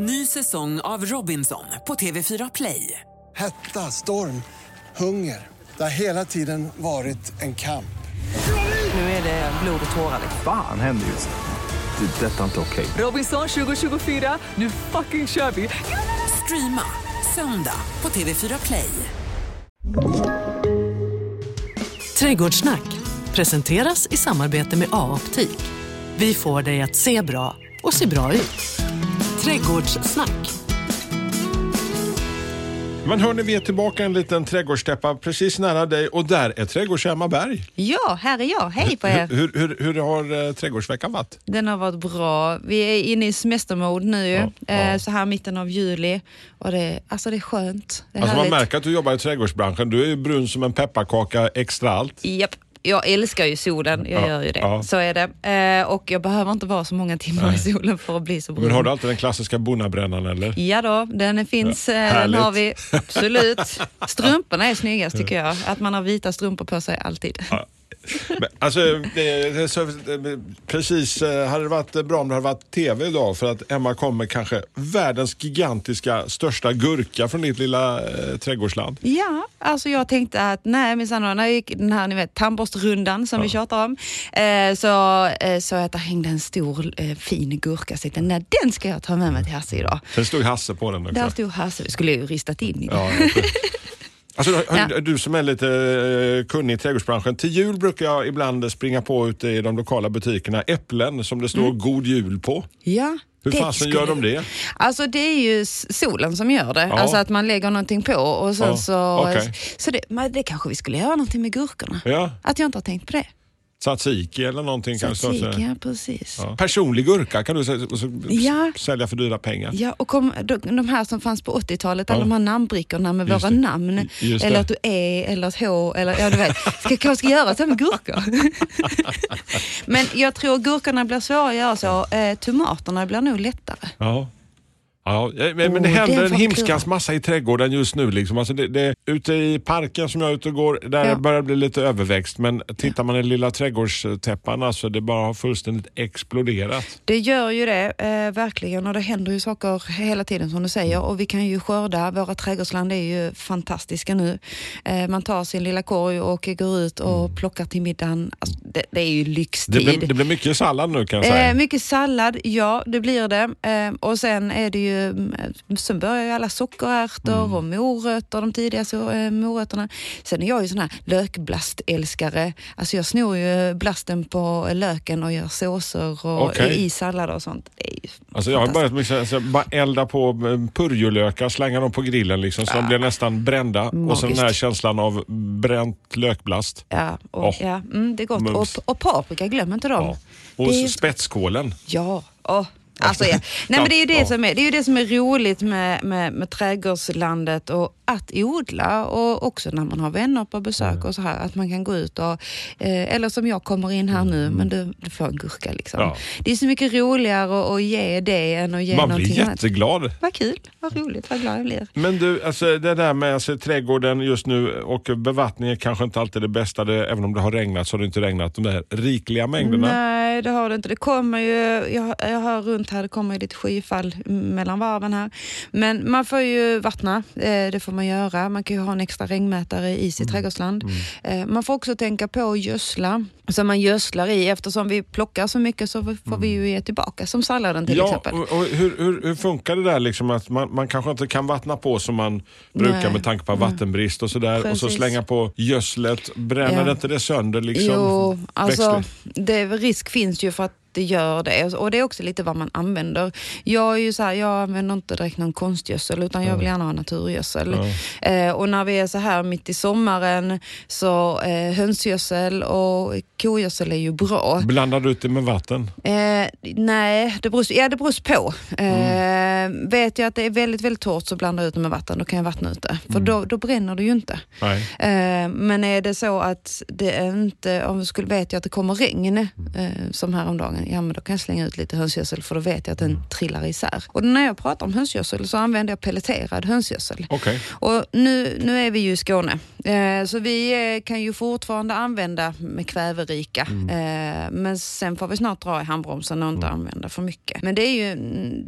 Ny säsong av Robinson på TV4 Play. Hetta, storm, hunger. Det har hela tiden varit en kamp. Nu är det blod och tårar. Fan händer just nu. Det. är Detta är inte okej. Robinson 2024, nu fucking kör vi! Streama söndag på TV4 Play. Trädgårdssnack presenteras i samarbete med A-optik. Vi får dig att se bra och se bra ut. Trädgårdssnack. Men hörni, vi är tillbaka en liten trädgårdstäppa precis nära dig och där är trädgårds Emma Berg. Ja, här är jag. Hej på er. Hur, hur, hur har eh, trädgårdsveckan varit? Den har varit bra. Vi är inne i semestermode nu, Ja, ja. eh, så här mitten av juli. Och det, alltså det är skönt. Det är Alltså man märker att du jobbar i trädgårdsbranschen. Du är ju brun som en pepparkaka extra allt. Japp. Jag älskar ju solen, jag Ja, gör ju det. ja. Så är det. Eh, och jag behöver inte vara så många timmar i solen för att bli så brun. Men har du alltid den klassiska bonnabrännan eller? Ja då, den finns. Ja, eh, den har vi. Absolut. Strumporna är snyggast tycker jag. Att man har vita strumpor på sig alltid. Men, alltså, det, så, precis, eh, hade det varit bra om det hade varit TV idag för att Emma kommer kanske världens gigantiska största gurka från ditt lilla eh, trädgårdsland. Ja, alltså jag tänkte att nej minsann, när jag gick den här ni vet, tandborstrundan som vi tjatar om, eh, så eh, så att det hängde en stor eh, fin gurka. Så jag nej den ska jag ta med mig till Hasse idag. Sen stod Hasse på den också. Där stod Hasse, vi skulle ju ristat in i. Ja, jag Alltså, hör- Ja. Du som är lite eh, kunnig i trädgårdsbranschen. Till jul brukar jag ibland springa på ute i de lokala butikerna äpplen som det står God Jul på. Ja, Hur fasen gör de det? Alltså det är ju solen som gör det. Ja. Alltså att man lägger någonting på och sen Ja, så... okej. Så det, men det kanske vi skulle göra någonting med gurkorna. Ja, Att jag inte har tänkt på det. Tzatziki eller någonting kanske. Tzatziki, ja precis. Ja. Personlig gurka kan du Ja. sälja för dyra pengar. Ja, och kom, de, här som fanns på 80-talet, alla Ja. de här namnbrickorna med Just våra det. namn. Just eller det. att du är, eller ett H, eller ja du vet. Ska, kanske ska göra så med gurkor. Men jag tror gurkorna blir svåra att göra så. Eh, tomaterna blir nog lättare. Ja. Ja, eh, men men det händer en himskans massa i trädgården just nu. Liksom. Alltså det, det, ute i parken som jag är ute och går, där Ja. börjar det bli lite överväxt. Men tittar man i lilla trädgårdstäppan, alltså det bara har fullständigt exploderat. Det gör ju det, eh, verkligen. Och det händer ju saker hela tiden som du säger. Och vi kan ju skörda. Våra trädgårdsland är ju fantastiska nu. Eh, man tar sin lilla korg och går ut och plockar till middagen. Alltså, det, det är ju Det lyxtid. blir, det blir mycket sallad nu kan jag säga. Eh, mycket sallad, ja det blir det. Eh, och sen är det ju, mm, sen börjar ju alla sockerärtor Mm. och morötter, de tidiga så, eh, morötterna. Sen är jag ju sån här lökblastälskare. Alltså jag snor ju blasten på löken och gör såser och Okej. i sallader och sånt. Det är ju Alltså jag har börjat med så bara elda på eh, purjolökar, slänga dem på grillen liksom, så de blir nästan brända. Och sen den här Magiskt. känslan av bränt lökblast. Ja, och, Åh. ja mm, det är gott. Mums. Och, och paprika, glöm inte dem. Ja. Och Det är- spetskålen. Ja, åh. Alltså, ja. Nej, men det, är ju det, Ja. som är, det är ju det som är roligt med, med, med trädgårdslandet och att odla och också när man har vänner på besök och så här att man kan gå ut och, eh, eller som jag kommer in här nu, men du, du får en gurka liksom. Ja. Det är så mycket roligare att, ge det än att ge Man blir någonting annat. jätteglad. Vad kul, vad roligt, vad glad jag blir. Men du, alltså det där med alltså, trädgården just nu och bevattning är kanske inte alltid det bästa. Det, även om det har regnat så har det inte regnat de där rikliga mängderna. Nej, det har det inte. Det kommer ju, jag, jag hör runt här, det kommer lite skyfall mellan varven här. Men man får ju vattna, eh, det får man göra. Man kan ju ha en extra regnmätare i Mm. sitt trädgårdsland. Eh, man får också tänka på att gödsla. Så man gödslar i, eftersom vi plockar så mycket så får vi ju ge tillbaka, som salladen till Ja, exempel. och, och hur, hur, hur funkar det där liksom att man, man kanske inte kan vattna på som man brukar Nej. med tanke på vattenbrist och sådär och så Precis. slänga på gödslet. Bränner Ja. inte det sönder liksom? Jo, alltså det, risk finns ju för att det gör det. Och det är också lite vad man använder. Jag är ju så här, jag använder inte direkt någon konstgödsel utan jag vill gärna ha naturgödsel. Eh, och när vi är så här mitt i sommaren så eh, hönsgödsel och kogödsel är ju bra. Blandar du ut det med vatten? Eh, nej, det beror, ja, det beror på. Eh, Vet jag att det är väldigt, väldigt torrt så blandar jag ut det med vatten. Då kan jag vattna ut det. För då, då bränner det ju inte. Eh, men är det så att det inte, om vi skulle vet jag att det kommer regn, eh, som häromdagen, ja men då kan jag slänga ut lite hönsgödsel för då vet jag att den trillar isär. Och när jag pratar om hönsgödsel så använder jag pelleterad hönsgödsel. Okej. Och nu, nu är vi ju i Skåne Eh, så vi eh, kan ju fortfarande använda med kväverika. Mm. Eh, men sen får vi snart dra i handbromsen och inte använda för mycket. Men det är ju,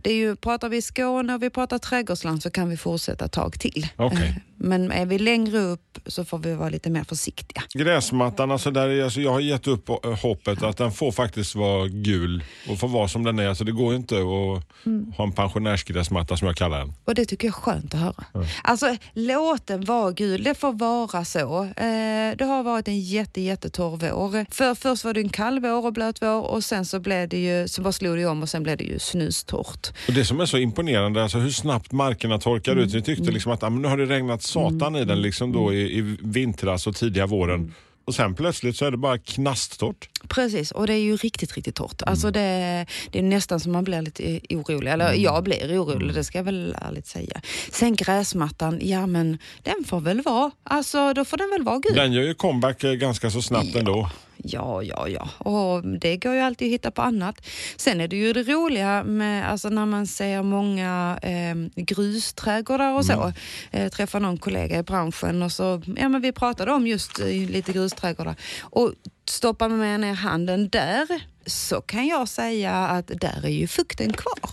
det är ju, pratar vi Skåne och vi pratar trädgårdsland så kan vi fortsätta ett tag till. Okej. Men är vi längre upp så får vi vara lite mer försiktiga. Gräsmattan, alltså där, är- alltså jag har gett upp eh, hoppet att den får faktiskt vara gul och få vara som den är. Alltså det går inte att Mm. ha en pensionärsgräsmatta som jag kallar den. Och det tycker jag är skönt att höra. Alltså låt den vara gul, det får vara så. Eh, det har varit en jätte, jättetorr vår. För, först var det en kall vår och blöt vår och sen så blev det ju, så bara slog det om och sen blev det ju snustort. Och Det som är så imponerande, alltså hur snabbt markerna torkar ut. Vi tyckte liksom att ah, nu har det regnat satan i den liksom då i, i vintras och tidiga våren. Och sen plötsligt så är det bara knasttorrt. Precis, och det är ju riktigt, riktigt torrt. Alltså det, det är nästan som man blir lite orolig. Eller jag blir orolig, det ska jag väl ärligt säga. Sen gräsmattan, ja men den får väl vara. Alltså då får den väl vara gul. Den gör ju comeback eh, ganska så snabbt ändå. Ja, ja, ja. Och det går ju alltid att hitta på annat. Sen är det ju det roliga med alltså när man ser många eh, grusträdgårdar och så. Eh, träffar någon kollega i branschen och så, ja men vi pratade om just eh, lite grusträdgårdar. Och stoppar man ner handen där så kan jag säga att där är ju fukten kvar.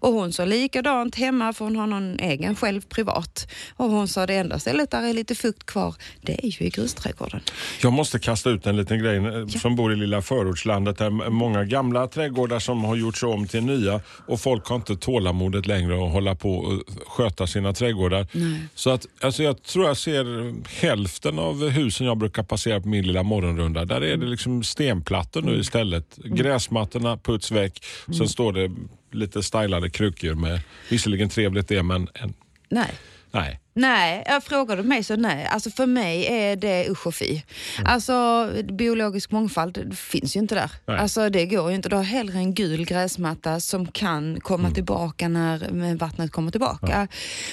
Och hon sa likadant hemma för hon har någon egen själv privat. Och hon sa det enda stället där är lite fukt kvar, det är ju i grusträdgården. Jag måste kasta ut en liten grej eh, som bor i lilla förortslandet. Där är många gamla trädgårdar som har gjorts om till nya och folk har inte tålamodet längre att hålla på och sköta sina trädgårdar. Så att, alltså jag tror jag ser hälften av husen jag brukar passera på min lilla morgonrunda. Där är det liksom stenplattor nu istället. Gräsmattorna puts väck. Sen står det lite stylade krukor med, visserligen trevligt det men en, Nej. nej. Nej, jag frågar du mig så nej. Alltså för mig är det usch och fy. Mm. Alltså biologisk mångfald finns ju inte där. Nej. Alltså det går ju inte. Du har hellre en gul gräsmatta som kan komma Mm. tillbaka när vattnet kommer tillbaka.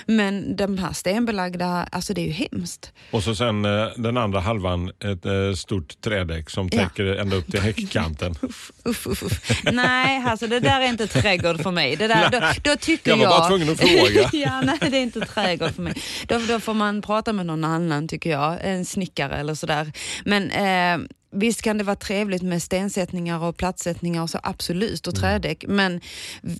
Men de här stenbelagda, alltså det är ju hemskt. Och så sen eh, den andra halvan ett eh, stort trädäck som Ja. täcker ända upp till häckkanten. Uff, uff, uff. Nej, alltså det där är inte trädgård för mig. Det där, då, då tycker Jag jag... var bara tvungen att fråga. ja, nej, det är inte trädgård för mig. Då, då får man prata med någon annan, tycker jag. En snickare eller sådär. Men eh, visst kan det vara trevligt med stensättningar och plattsättningar och så, absolut, Mm. och trädäck. Men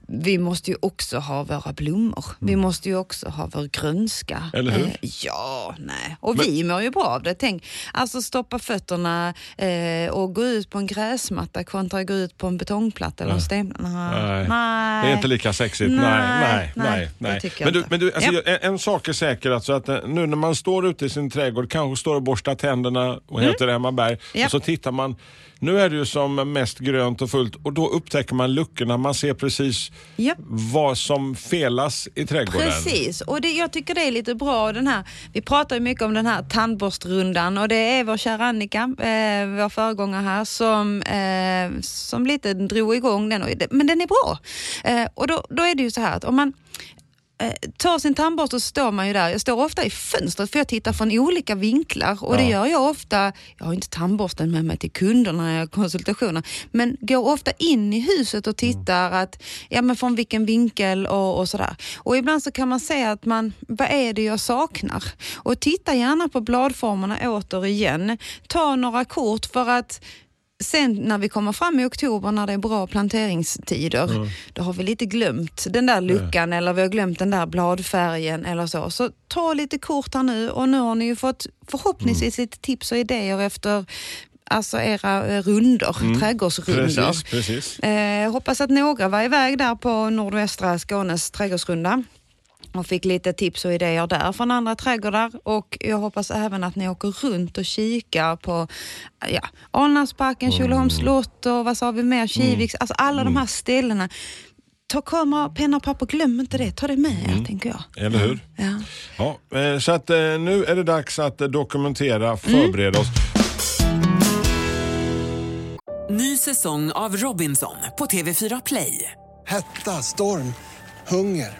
vi måste ju också ha våra blommor. Vi måste ju också ha vår grönska. Mm. Eller hur? Eh, ja, nej. Och vi mår ju bra av det. Tänk, alltså stoppa fötterna eh, och gå ut på en gräsmatta kontra gå ut på en betongplatta eller en sten. Nej. Nej. Det är inte lika sexigt. Nej, nej, nej. nej, nej, jag Men, du, men du, alltså, Ja. en, en sak är säker, alltså att eh, nu när man står ute i sin trädgård, kanske står och borstar tänderna och heter Emma Berg Mm. Ja. och så tittar man. Nu är det ju som mest grönt och fullt och då upptäcker man luckorna. Man ser precis Ja. vad som felas i trädgården. Precis, och det, jag tycker det är lite bra. Den här, vi pratar ju mycket om den här tandborstrundan och det är vår kära Annika, eh, vår föregångare här, som, eh, som lite drog igång den. Och, men den är bra. Eh, och då, då är det ju så här att om man tar sin tandborste så står man ju där. Jag står ofta i fönstret för jag tittar från olika vinklar och det Ja. gör jag ofta. Jag har inte tandborsten med mig till kunderna när jag har konsultationer, men går ofta in i huset och tittar att, ja, men från vilken vinkel och, och sådär. Och ibland så kan man säga att man, vad är det jag saknar? Och titta gärna på bladformerna återigen. Ta några kort för att Sen när vi kommer fram i oktober när det är bra planteringstider, då har vi lite glömt den där luckan eller vi har glömt den där bladfärgen eller så. Så ta lite kort här nu och nu har ni ju fått förhoppningsvis lite tips och idéer efter alltså era eh, runder, trädgårdsrundor. Precis, precis. Eh, hoppas att några var iväg där på nordvästra Skånes trädgårdsrunda och fick lite tips och idéer där från andra trädgårdar och jag hoppas även att ni åker runt och kikar på ja, Alnarpsparken, Tjolöholms slott och vad sa vi mer, Kiviks, alltså alla de här ställena. Ta kamera, penna och papper, glöm inte det, ta det med er tänker jag. Eller hur? Ja. Ja, eh, så att eh, nu är det dags att eh, dokumentera, förbereda oss. Ny säsong av Robinson på TV4 Play. Hetta, storm, hunger.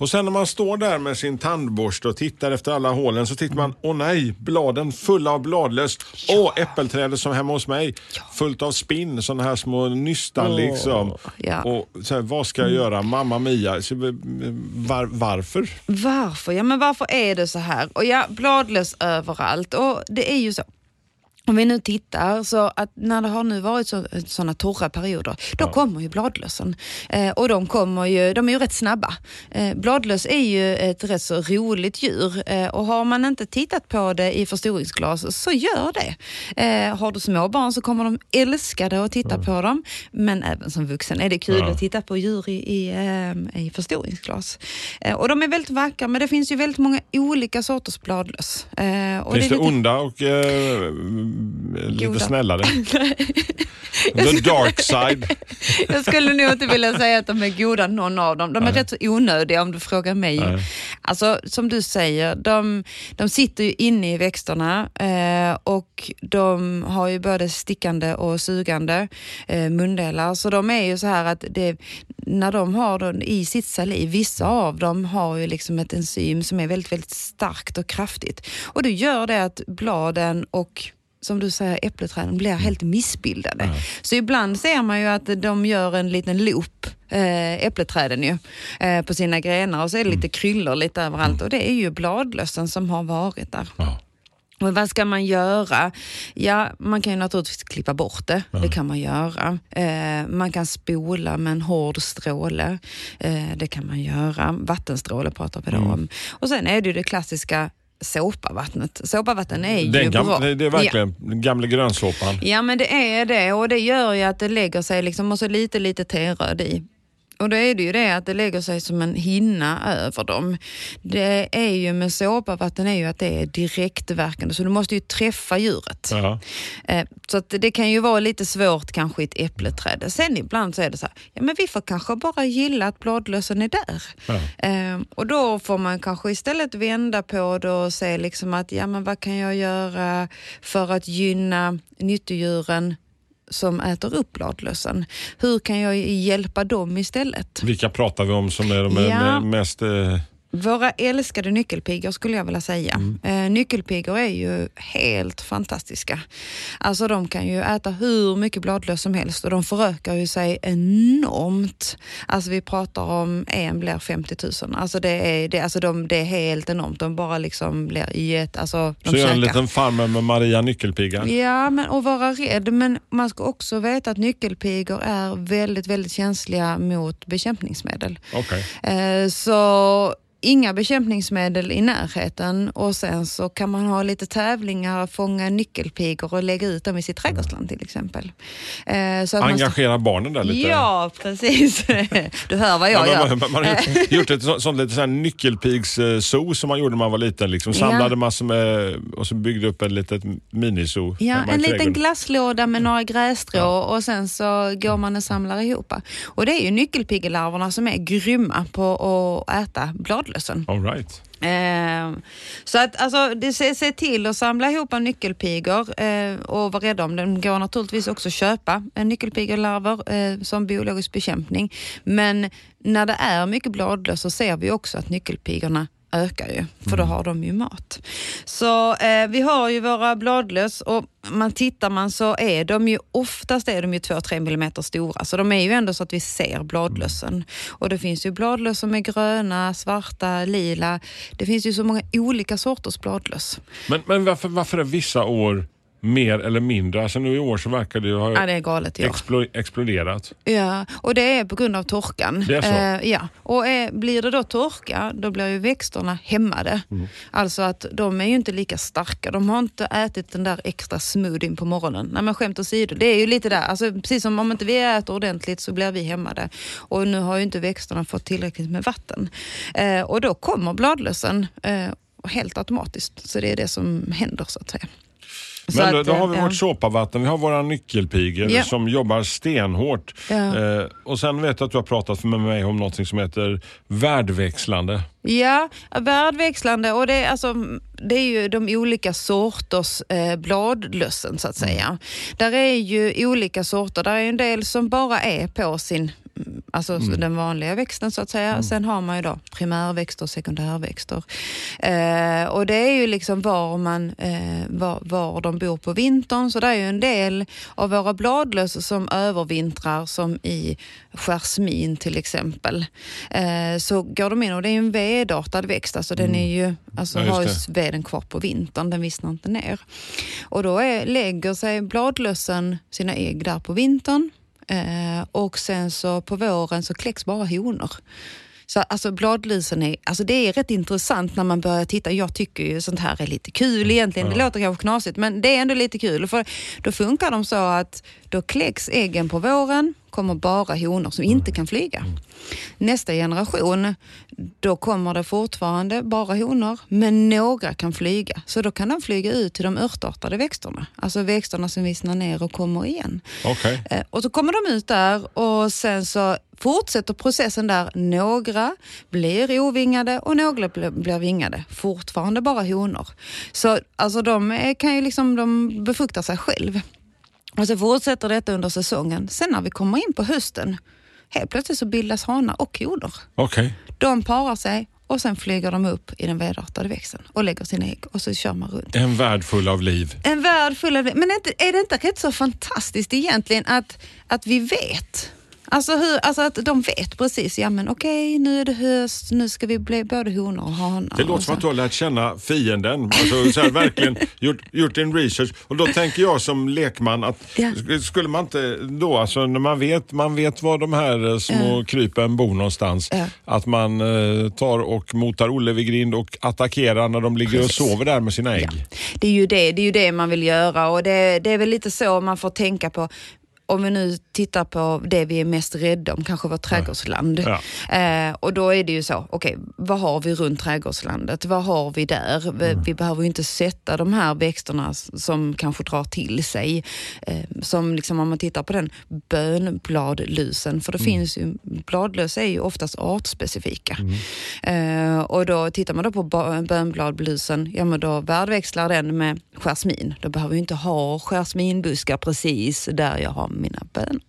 Och sen när man står där med sin tandborste och tittar efter alla hålen så tittar man, åh nej, bladen fulla av bladlöss. Åh, äppelträdet som hemma hos mig, fullt av spinn, sådana här små nystan liksom. Ja. Och så här, vad ska jag göra? Mamma Mia, så, var, varför? Varför? Ja men varför är det så här? Och ja, bladlöss överallt och det är ju så. Om vi nu tittar så att när det har nu varit så, sådana torra perioder, då kommer ju bladlössen. Eh, och de kommer ju, de är ju rätt snabba. Eh, bladlöss är ju ett rätt så roligt djur eh, och har man inte tittat på det i förstoringsglas så gör det. Eh, har du små barn så kommer de älska det att titta på dem, men även som vuxen är det kul Ja. att titta på djur i, i, eh, i förstoringsglas. Eh, och de är väldigt vackra, men det finns ju väldigt många olika sorters bladlöss. Eh, och Finns det, lite- onda och lite Goda. snällare? The dark side. Jag skulle nog inte vilja säga att de är goda någon av dem. De är Nej. rätt så onödiga om du frågar mig. Nej. Alltså som du säger, de, de sitter ju inne i växterna eh, och de har ju både stickande och sugande eh, mundelar. Så de är ju så här att det, när de har dem i sitt saliv, vissa av dem har ju liksom ett enzym som är väldigt, väldigt starkt och kraftigt. Och det gör det att bladen och som du säger, äppelträden blir helt missbildade. Så ibland ser man ju att de gör en liten loop, eh, äppelträden ju, eh, på sina grenar och så är det lite kryllor lite överallt och det är ju bladlössen som har varit där. Och vad ska man göra? Ja, man kan ju naturligtvis klippa bort det. Det kan man göra. Eh, man kan spola med en hård stråle. Eh, det kan man göra. Vattenstråle pratar vi då om. Och sen är det ju det klassiska såpavattnet. Såpavatten är ju Den bra. det, det är Ja. verkligen den gamla grönsåpan. Ja men det är det och det gör ju att det lägger sig liksom och så lite lite teröd i. Och då är det ju det att det lägger sig som en hinna över dem. Det är ju med såpavatten är ju att det är direktverkande så du måste ju träffa djuret. Ja. Eh, Så att det kan ju vara lite svårt kanske i ett äppelträd. Sen ibland så är det så här, ja men vi får kanske bara gilla att bladlössen är där. Ja. Eh, och då får man kanske istället vända på det och se liksom att, ja men vad kan jag göra för att gynna nyttodjuren som äter upp bladlössen? Hur kan jag hjälpa dem istället? Vilka pratar vi om som är de Ja. me- mest... Eh, Våra älskade nyckelpigor skulle jag vilja säga. Eh, nyckelpigor är ju helt fantastiska. Alltså de kan ju äta hur mycket bladlöss som helst och de förökar ju sig enormt. Alltså vi pratar om en blir 50 000. Alltså det är, det, alltså de, det är helt enormt. De bara liksom blir jätte... Alltså de så gör en käkar. liten farmer med Maria Nyckelpiga. Ja, men och vara rädd. Men man ska också veta att nyckelpigor är väldigt, väldigt känsliga mot bekämpningsmedel. Okej. Eh, Så inga bekämpningsmedel i närheten och sen så kan man ha lite tävlingar, fånga nyckelpigor och lägga ut dem i sitt trädgårdsland till exempel. Eh, Så att man- Engagera barnen där lite. Ja, precis. Du hör vad jag Ja, gör. man, man har gjort, gjort ett så- sånt lite så nyckelpigszoo som man gjorde när man var liten. Liksom. Samlade Ja. massor med och så byggde upp ett litet minizoo. Ja, en liten glasslåda med några grässtrå och sen så går man och samlar ihop. Och det är ju nyckelpigelarverna som är grymma på att äta bladlössen. All right. Eh, så att alltså, det, se, se till att samla ihop en nyckelpigor eh, och vara rädda om dem. Det går naturligtvis också att köpa en nyckelpigelarver eh, som biologisk bekämpning. Men när det är mycket bladlöss så ser vi också att nyckelpigorna ökar ju, för då har de ju mat. Så eh, vi har ju våra bladlöss och man tittar man så är de ju oftast är de ju 2-3 millimeter stora, så de är ju ändå så att vi ser bladlössen. Och det finns ju bladlöss som är gröna, svarta, lila. Det finns ju så många olika sorters bladlöss. Men, men varför, varför är vissa år mer eller mindre? Alltså nu i år så verkar det ju ha Ja, det galet år. explo, exploderat. Ja, och det är på grund av torkan. Det är så? Eh, ja, och eh, blir det då torka, då blir ju växterna hämmade. Mm. Alltså att de är ju inte lika starka. De har inte ätit den där extra smoothien på morgonen. Nej men skämt åsido, det är ju lite där. Alltså, precis som om inte vi äter ordentligt så blir vi hämmade. Och nu har ju inte växterna fått tillräckligt med vatten. Eh, och då kommer bladlössen. Eh, helt automatiskt. Så det är det som händer så att säga. Men då, att, då har vi ja. vårt såpavatten, vi har våra nyckelpigor Ja. som jobbar stenhårt. Ja. Eh, och sen vet jag att du har pratat med mig om något som heter värdväxlande. Ja, värdväxlande och det, är alltså, det är ju de olika sorters eh, bladlössen så att säga. Där är ju olika sorter. Där är en del som bara är på sin mm, Alltså den vanliga växten så att säga. Sen har man ju då primärväxter och sekundärväxter. Eh, och det är ju liksom var, man, eh, var, var de bor på vintern. Så det är ju en del av våra bladlöss som övervintrar som i jasmin till exempel. Eh, så går de in och det är ju en vedartad växt. Alltså den är ju, alltså Ja, har ju veden kvar på vintern, den vissnar inte ner. Och då är, lägger sig bladlössen sina ägg där på vintern Eh, och sen så på våren så kläcks bara honor. Så alltså bladlusen är, alltså det är rätt intressant när man börjar titta. Jag tycker ju sånt här är lite kul egentligen. Det låter kanske knasigt men det är ändå lite kul. För då funkar de så att då kläcks äggen på våren, kommer bara honor som inte kan flyga. Nästa generation, då kommer det fortfarande bara honor, men några kan flyga. Så då kan de flyga ut till de örtartade växterna. Alltså växterna som vissnar ner och kommer igen. Okej. Eh, Och så kommer de ut där och sen så fortsätter processen där. Några blir ovingade och några blir, vingade. Fortfarande bara honor. Så alltså de kan ju liksom, de befruktar sig själv. Och så fortsätter detta under säsongen. Sen när vi kommer in på hösten, helt plötsligt så bildas hanar och honor. Okej. De parar sig och sen flyger de upp i den vedartade växten och lägger sina ägg och så kör man runt. En värld full av liv. En värld full av... Men är, inte, är det inte rätt så fantastiskt egentligen att, att vi vet? Alltså, hur, alltså att de vet precis, ja men okej nu är det höst, nu ska vi bli både honor och hanar. Det och låter som att du har lärt känna fienden. Alltså, så här, verkligen gjort, gjort din research. Och då tänker jag som lekman att Ja. skulle man inte då, alltså när man vet, man vet var de här eh, små krypen bor någonstans, Ja. att man eh, tar och motar Olle vid grind och attackerar när de ligger och Precis. sover där med sina ägg. Det är ju det, det, är ju det man vill göra och det, det är väl lite så man får tänka på om vi nu tittar på det vi är mest rädda om, kanske vårt trädgårdsland. Ja. Eh, och då är det ju så, okej, vad har vi runt trädgårdslandet? Vad har vi där? Vi, Mm. vi behöver ju inte sätta de här växterna som kanske drar till sig. Eh, som liksom om man tittar på den bönbladlusen, för det Mm. finns ju, bladlöss är ju oftast artspecifika. Mm. Eh, och då tittar man då på bönbladlusen, ja men då värdväxlar den med jasmin. Då behöver vi inte ha jasminbuskar precis där jag har mina bönor.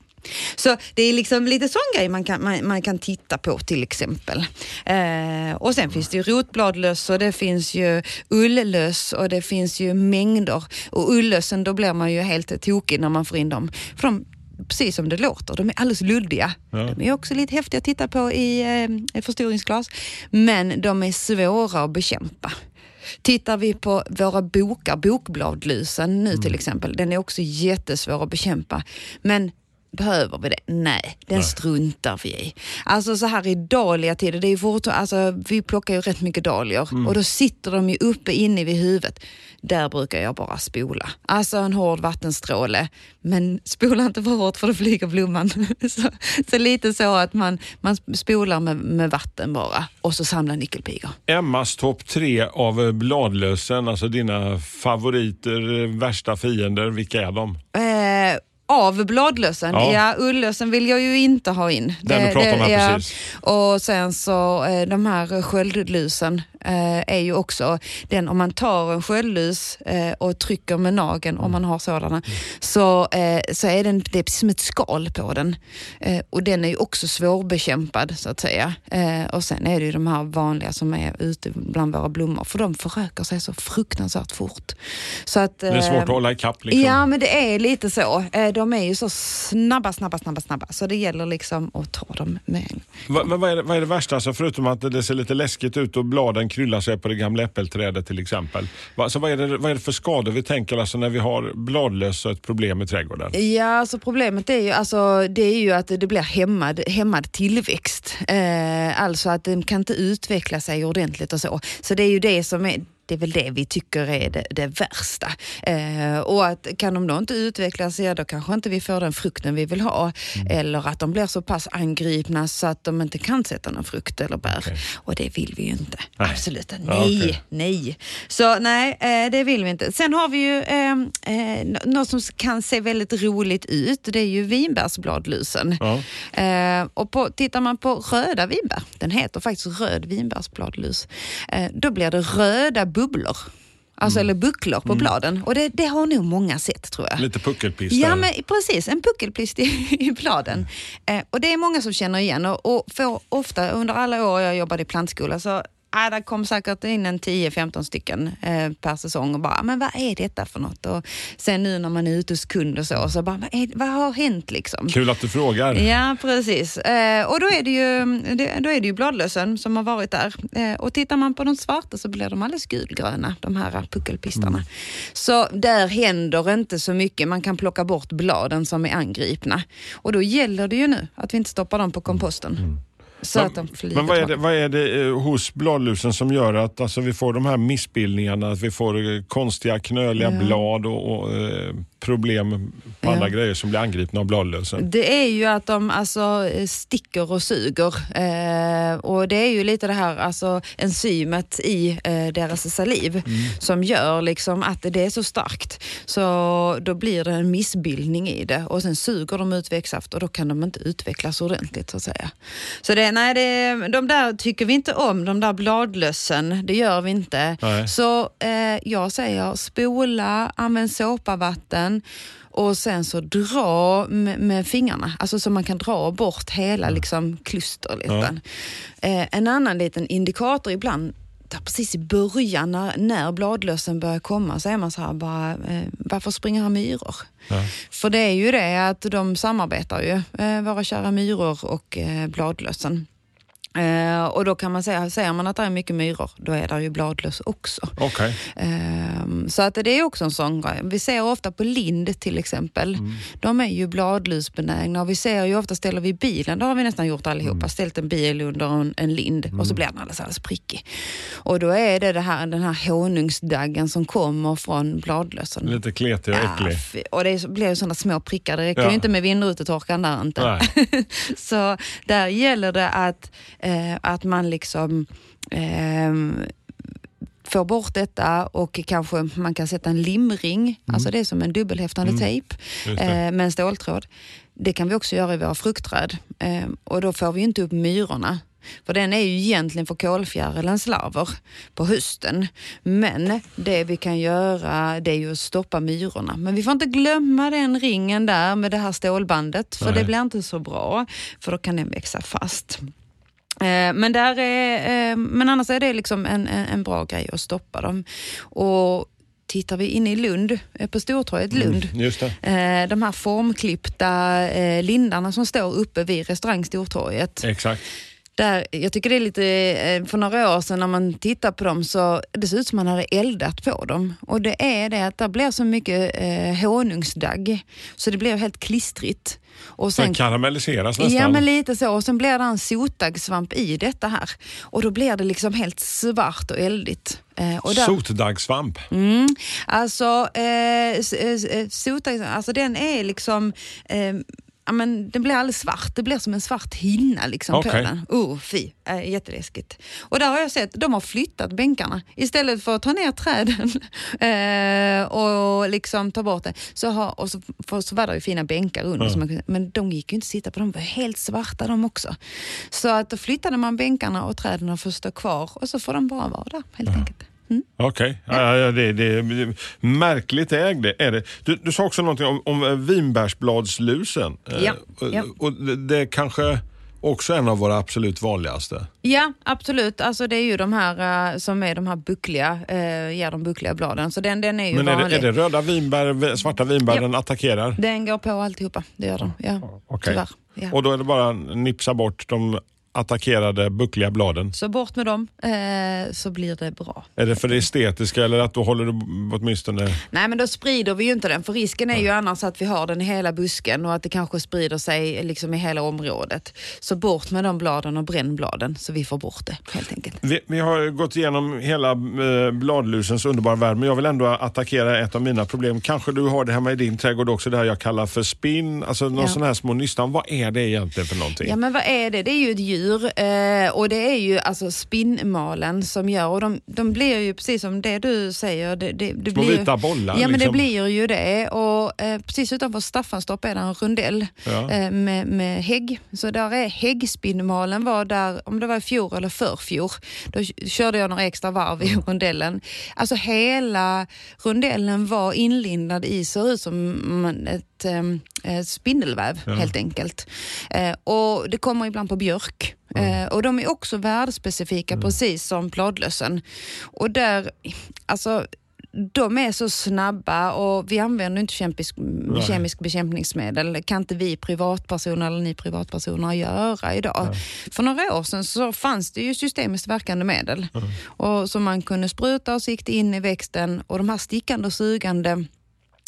Så det är liksom lite sån grej man kan, man, man kan titta på till exempel. Eh, och sen finns det ju rotbladlöss och det finns ju ulllöss och det finns ju mängder. Och ullössen, då blir man ju helt tokig när man får in dem. För de, precis som det låter, de är alldeles luddiga. De är också lite häftiga att titta på i eh, förstoringsglas. Men de är svåra att bekämpa. Tittar vi på våra bokar, bokbladlusen nu till exempel, den är också jättesvår att bekämpa. Men Behöver vi det? Nej, den struntar vi i. Alltså så här i dahlia-tider, det är ju fortfarande, alltså, vi plockar ju rätt mycket dahlior och då sitter de ju uppe inne vid huvudet. Där brukar jag bara spola. Alltså en hård vattenstråle, men spola inte för hårt för då flyger blomman. så, så lite så att man, man spolar med, med vatten bara och så samlar nyckelpigor. Emmas topp tre av bladlösen, alltså dina favoriter, värsta fiender, vilka är de? Eh, av bladlösen. Ja. Ja. ullösen vill jag ju inte ha in. Den du pratar om här ja. precis. Och sen så eh, de här sköldlusen är ju också den om man tar en sköldlus eh, och trycker med nageln om man har sådana så, eh, så är den, det är precis som ett skal på den. Eh, och den är ju också svårbekämpad så att säga. Eh, och sen är det ju de här vanliga som är ute bland våra blommor för de förökar sig så fruktansvärt fort. Så att, Det är svårt eh, att hålla ikapp liksom. Ja, men det är lite så. Eh, De är ju så snabba, snabba, snabba, snabba. Så det gäller liksom att ta dem med. Va, men vad är, det, vad är det värsta, alltså förutom att det ser lite läskigt ut och bladen kryllar sig på det gamla äppelträdet till exempel. Va, så vad, är det, vad är det för skador vi tänker alltså när vi har bladlöss och ett problem i trädgården? Ja, alltså problemet är ju, alltså, det är ju att det blir hämmad, hämmad tillväxt. Eh, alltså att den kan inte utveckla sig ordentligt och så. Så det är ju det som är det är väl det vi tycker är det, det värsta. Eh, och att kan de då inte utvecklas, ja då kanske inte vi får den frukten vi vill ha. Eller att de blir så pass angripna så att de inte kan sätta någon frukt eller bär. Och det vill vi ju inte. Nej. Absolut nej, Ja, okej. nej. Så nej, eh, det vill vi inte. Sen har vi ju eh, eh, något som kan se väldigt roligt ut. Det är ju vinbärsbladlusen. Ja. Eh, och på, tittar man på röda vinbär, den heter faktiskt röd vinbärsbladlus, eh, då blir det röda bubblor. Alltså eller bucklor på bladen. Och det, det har nog många sett tror jag. Lite puckelpist Ja, men precis. En puckelplist i, i bladen. Eh, och det är många som känner igen och, och får ofta under alla år jag jobbade i plantskola så Ja, det kom säkert in en 10-15 stycken eh, per säsong och bara, men vad är detta för något? Och sen nu när man är ute hos kund och så, så bara, vad, är, vad har hänt liksom? Kul att du frågar. Ja, precis. Eh, och då är, det ju, det, då är det ju bladlösen som har varit där. Eh, och tittar man på de svarta så blir de alldeles gulgröna, de här puckelpistarna. Så där händer inte så mycket. Man kan plocka bort bladen som är angripna. Och då gäller det ju nu att vi inte stoppar dem på komposten. Så att de flyger Men vad är, det, vad är det eh, hos bladlusen som gör att alltså, vi får de här missbildningarna, att vi får eh, konstiga knöliga Ja. blad och, och eh, problem på Ja. andra grejer som blir angripna av bladlösen? Det är ju att de alltså eh, sticker och suger. Eh, och det är ju lite det här alltså, enzymet i eh, deras saliv som gör liksom att det är så starkt. Så då blir det en missbildning i det och sen suger de ut växtsaft och då kan de inte utvecklas ordentligt så att säga. Så det, nej, det, de där tycker vi inte om, de där bladlössen. Det gör vi inte. Nej. Så eh, jag säger spola, använd såpavatten och sen så dra med, med fingrarna, alltså så man kan dra bort hela liksom, kluster. Lite. Eh, en annan liten indikator ibland, där precis i början när, när bladlössen börjar komma så är man så här bara, eh, varför springer här myror? För det är ju det att de samarbetar ju, eh, våra kära myror och eh, bladlössen. Eh, och då kan man säga, säger man att det är mycket myror, då är det ju bladlöss också. Okej. Ehm, så att det är också en sån grej. Vi ser ofta på lind till exempel. De är ju bladlusbenägna och vi ser ju ofta ställer vi bilen, det har vi nästan gjort allihopa, ställt en bil under en, en lind och så blir den alldeles, alldeles prickig. Och då är det, det här, den här honungsdaggen som kommer från bladlössen. Lite kletig och äcklig. och det blir ju sådana små prickar. Det räcker Ja. ju inte med vindrutetorkaren där inte. Så där gäller det att, eh, att man liksom ehm, får bort detta och kanske man kan sätta en limring, alltså det är som en dubbelhäftande tejp Just det. eh, med en ståltråd. Det kan vi också göra i våra fruktträd eh, och då får vi inte upp myrorna. För den är ju egentligen för kolfjärilens larver på hösten. Men det vi kan göra det är ju att stoppa myrorna. Men vi får inte glömma den ringen där med det här stålbandet för Nej. det blir inte så bra för då kan den växa fast. Eh, Men, där är, eh, men annars är det liksom en, en, bra grej att stoppa dem. Och tittar vi in i Lund, eh, på Stortorget Lund, Just det. eh, de här formklippta lindarna som står uppe vid restaurang Stortorget. Exakt. Där, jag tycker det är lite, eh, för några år sedan när man tittar på dem så det ser ut som man hade eldat på dem. Och det är det att det blir så mycket eh, honungsdagg så det blir helt klistrigt. Och Den karamelliseras nästan. Ja, men lite så. Och sen blir det en sotdaggsvamp i detta här. Och då blir det liksom helt svart och eldigt. Eh, Sotdaggsvamp. Mm. Alltså, eh, s- eh, sotdaggs, alltså den är liksom... Eh, Ja, men den blir alldeles svart. Det blir som en svart hinna liksom på Okej. den. Oh, fy. Eh, jätteläskigt. Och där har jag sett, de har flyttat bänkarna. Istället för att ta ner träden eh, och liksom ta bort det. Så, har, och så, för, så var det ju fina bänkar under. som man men de gick ju inte att sitta på, de var helt svarta de också. Så att då flyttade man bänkarna och träden får stå kvar och så får de bara vara där helt enkelt. Okej, ja, ja, det, det, det, märkligt ägd är det. Du, du sa också någonting om, om eh, vinbärsbladslusen. Eh, Ja, ja. Och det, kanske också en av våra absolut vanligaste. Ja, absolut. Alltså det är ju de här eh, som är de här buckliga, uh, ja, de buckliga bladen. Så den, den är ju Men är vanlig. det, är det röda vinbär, svarta vinbär Ja. den attackerar? Den går på alltihopa, det gör de. Ja, Okej. tyvärr. Ja. Och då är det bara att nipsa bort de attackerade buckliga bladen? Så bort med dem eh, så blir det bra. Är det för det estetiska eller att då håller du åtminstone... Nej men då sprider vi ju inte den för risken är ju annars att vi har den i hela busken och att det kanske sprider sig liksom i hela området. Så bort med de bladen och bränn bladen så vi får bort det helt enkelt. Vi, vi har gått igenom hela eh, bladlusens underbara värld men jag vill ändå attackera ett av mina problem. Kanske du har det hemma i din trädgård också, det här jag kallar för spinn, alltså någon Ja. sån här små nystan. Vad är det egentligen för någonting? Ja men vad är det? Det är ju ett djur eh, och det är ju alltså spinnmalen som gör och de, de blir ju precis som det du säger. Det, det, det Små blir, vita bollar, Ja men det liksom. blir ju det och eh, precis utanför Staffanstorp är det en rundell Ja. eh, med, med hägg. Så där är häggspinnmalen var där, om det var i fjol eller förfjol, då körde jag några extra varv Mm. i rundellen. Alltså hela rundellen var inlindad i, ser ut som man- ett ehm, eh, spindelväv Ja. helt enkelt. Eh, och Det kommer ibland på björk. Eh, och De är också värdespecifika precis som bladlössen. Och där, alltså de är så snabba och vi använder inte kemisk, Nej. kemisk bekämpningsmedel. Kan inte vi privatpersoner eller ni privatpersoner göra idag. För några år sedan så fanns det ju systemiskt verkande medel och som man kunde spruta och sikta in i växten och de här stickande och sugande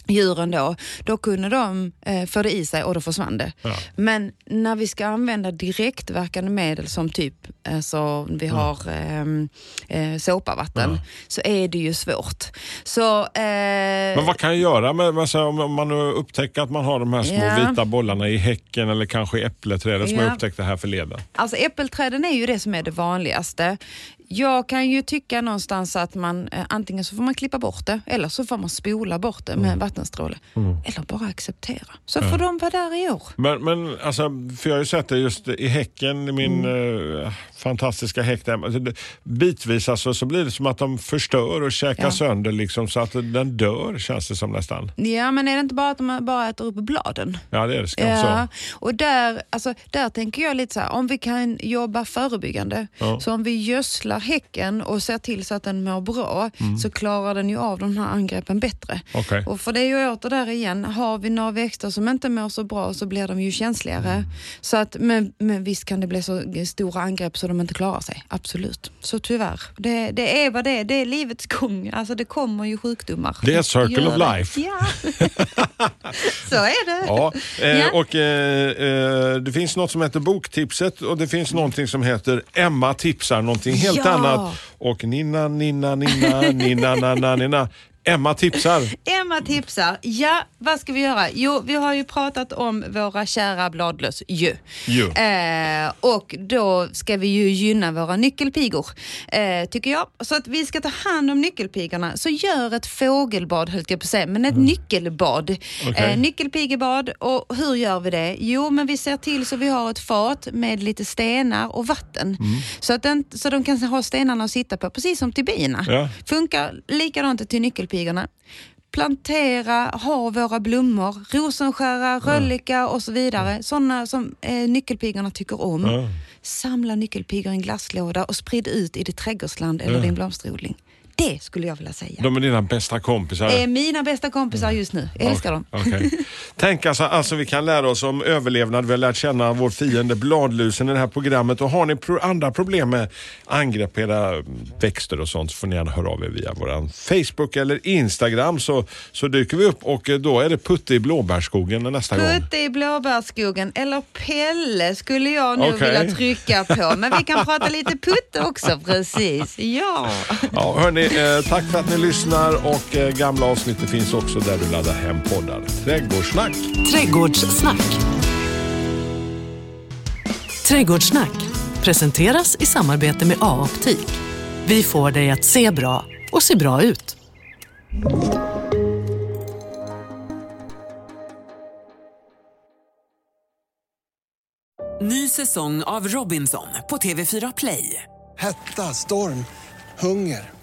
djuren då, då kunde de eh, få det i sig och då försvann det. Ja. Men när vi ska använda direktverkande medel som typ alltså, vi har ehm, eh, såpavatten Ja. så är det ju svårt. Så, eh, Men vad kan jag göra med, med, här, om man nu upptäcker att man har de här små Ja. vita bollarna i häcken eller kanske i äppelträdet som Ja. jag upptäckte här förleden? Alltså äppelträden är ju det som är det vanligaste. Jag kan ju tycka någonstans att man eh, antingen så får man klippa bort det eller så får man spola bort det med en vattenstråle. Mm. Eller bara acceptera. Så får de vara där i år. Men, men alltså, för jag har ju sett det just i häcken, i min Mm. eh, fantastiska häck där. Alltså, Bitvis alltså, så blir det som att de förstör och käkar Ja. sönder liksom, så att den dör känns det som nästan. Ja, men är det inte bara att de bara äter upp bladen? Ja det är det kanske Ja, så. och där, alltså, där tänker jag lite så här, om vi kan jobba förebyggande, Ja. så om vi gödslar häcken och ser till så att den mår bra, Mm. så klarar den ju av de här angreppen bättre. Okej. Och för det är ju åter där igen, har vi några växter som inte mår så bra så blir de ju känsligare. Mm. Så att, men, men visst kan det bli så stora angrepp så de inte klarar sig, absolut. Så tyvärr, det, det är vad det är, det är livets gång. Alltså det kommer ju sjukdomar. Det är circle of life. Ja, så är det. Ja, eh, Ja. och eh, eh, det finns något som heter Boktipset och det finns någonting som heter Emma tipsar någonting helt Ja. annat. Och Nina, Nina, Nina, Nina, Nina, Nina. Emma tipsar. Emma tipsar. Ja, vad ska vi göra? Jo, vi har ju pratat om våra kära bladlöss ju. Eh, och då ska vi ju gynna våra nyckelpigor, eh, tycker jag. Så att vi ska ta hand om nyckelpigorna. Så gör ett fågelbad, höll jag på att säga, men ett nyckelbad. Okej. Eh, nyckelpigebad. Och hur gör vi det? Jo, men vi ser till så vi har ett fat med lite stenar och vatten. Så, att den, så de kan ha stenarna att sitta på, precis som till bina. Ja. Funkar likadant till nyckelpigorna. Plantera, ha våra blommor, rosenskära, röllika och så vidare. Sådana som eh, nyckelpigorna tycker om. Samla nyckelpigor i en glasslåda och sprid ut i ditt trädgårdsland eller din blomsterodling. Det skulle jag vilja säga. De är dina bästa kompisar. är mina bästa kompisar just nu. Jag älskar dem. Okej. Tänk alltså, alltså vi kan lära oss om överlevnad. Vi har lärt känna vår fiende bladlusen i det här programmet. Och har ni pro andra problem med angrepp på era växter och sånt så får ni gärna höra av er via vår Facebook eller Instagram så, så dyker vi upp och eh, då är det Putte i blåbärsskogen nästa gång. Putte i blåbärsskogen, eller Pelle skulle jag nu Okej. vilja trycka på. Men vi kan prata lite putte också, precis. Ja. Ja, hörni, eh, tack för att ni lyssnar och eh, gamla avsnittet finns också där du laddar hem poddar. Trädgårdssnack. Trädgårdssnack. Trädgårdssnack presenteras i samarbete med A-optik. Vi får dig att se bra och se bra ut. Ny säsong av Robinson på TV4 Play. Hetta, storm, hunger.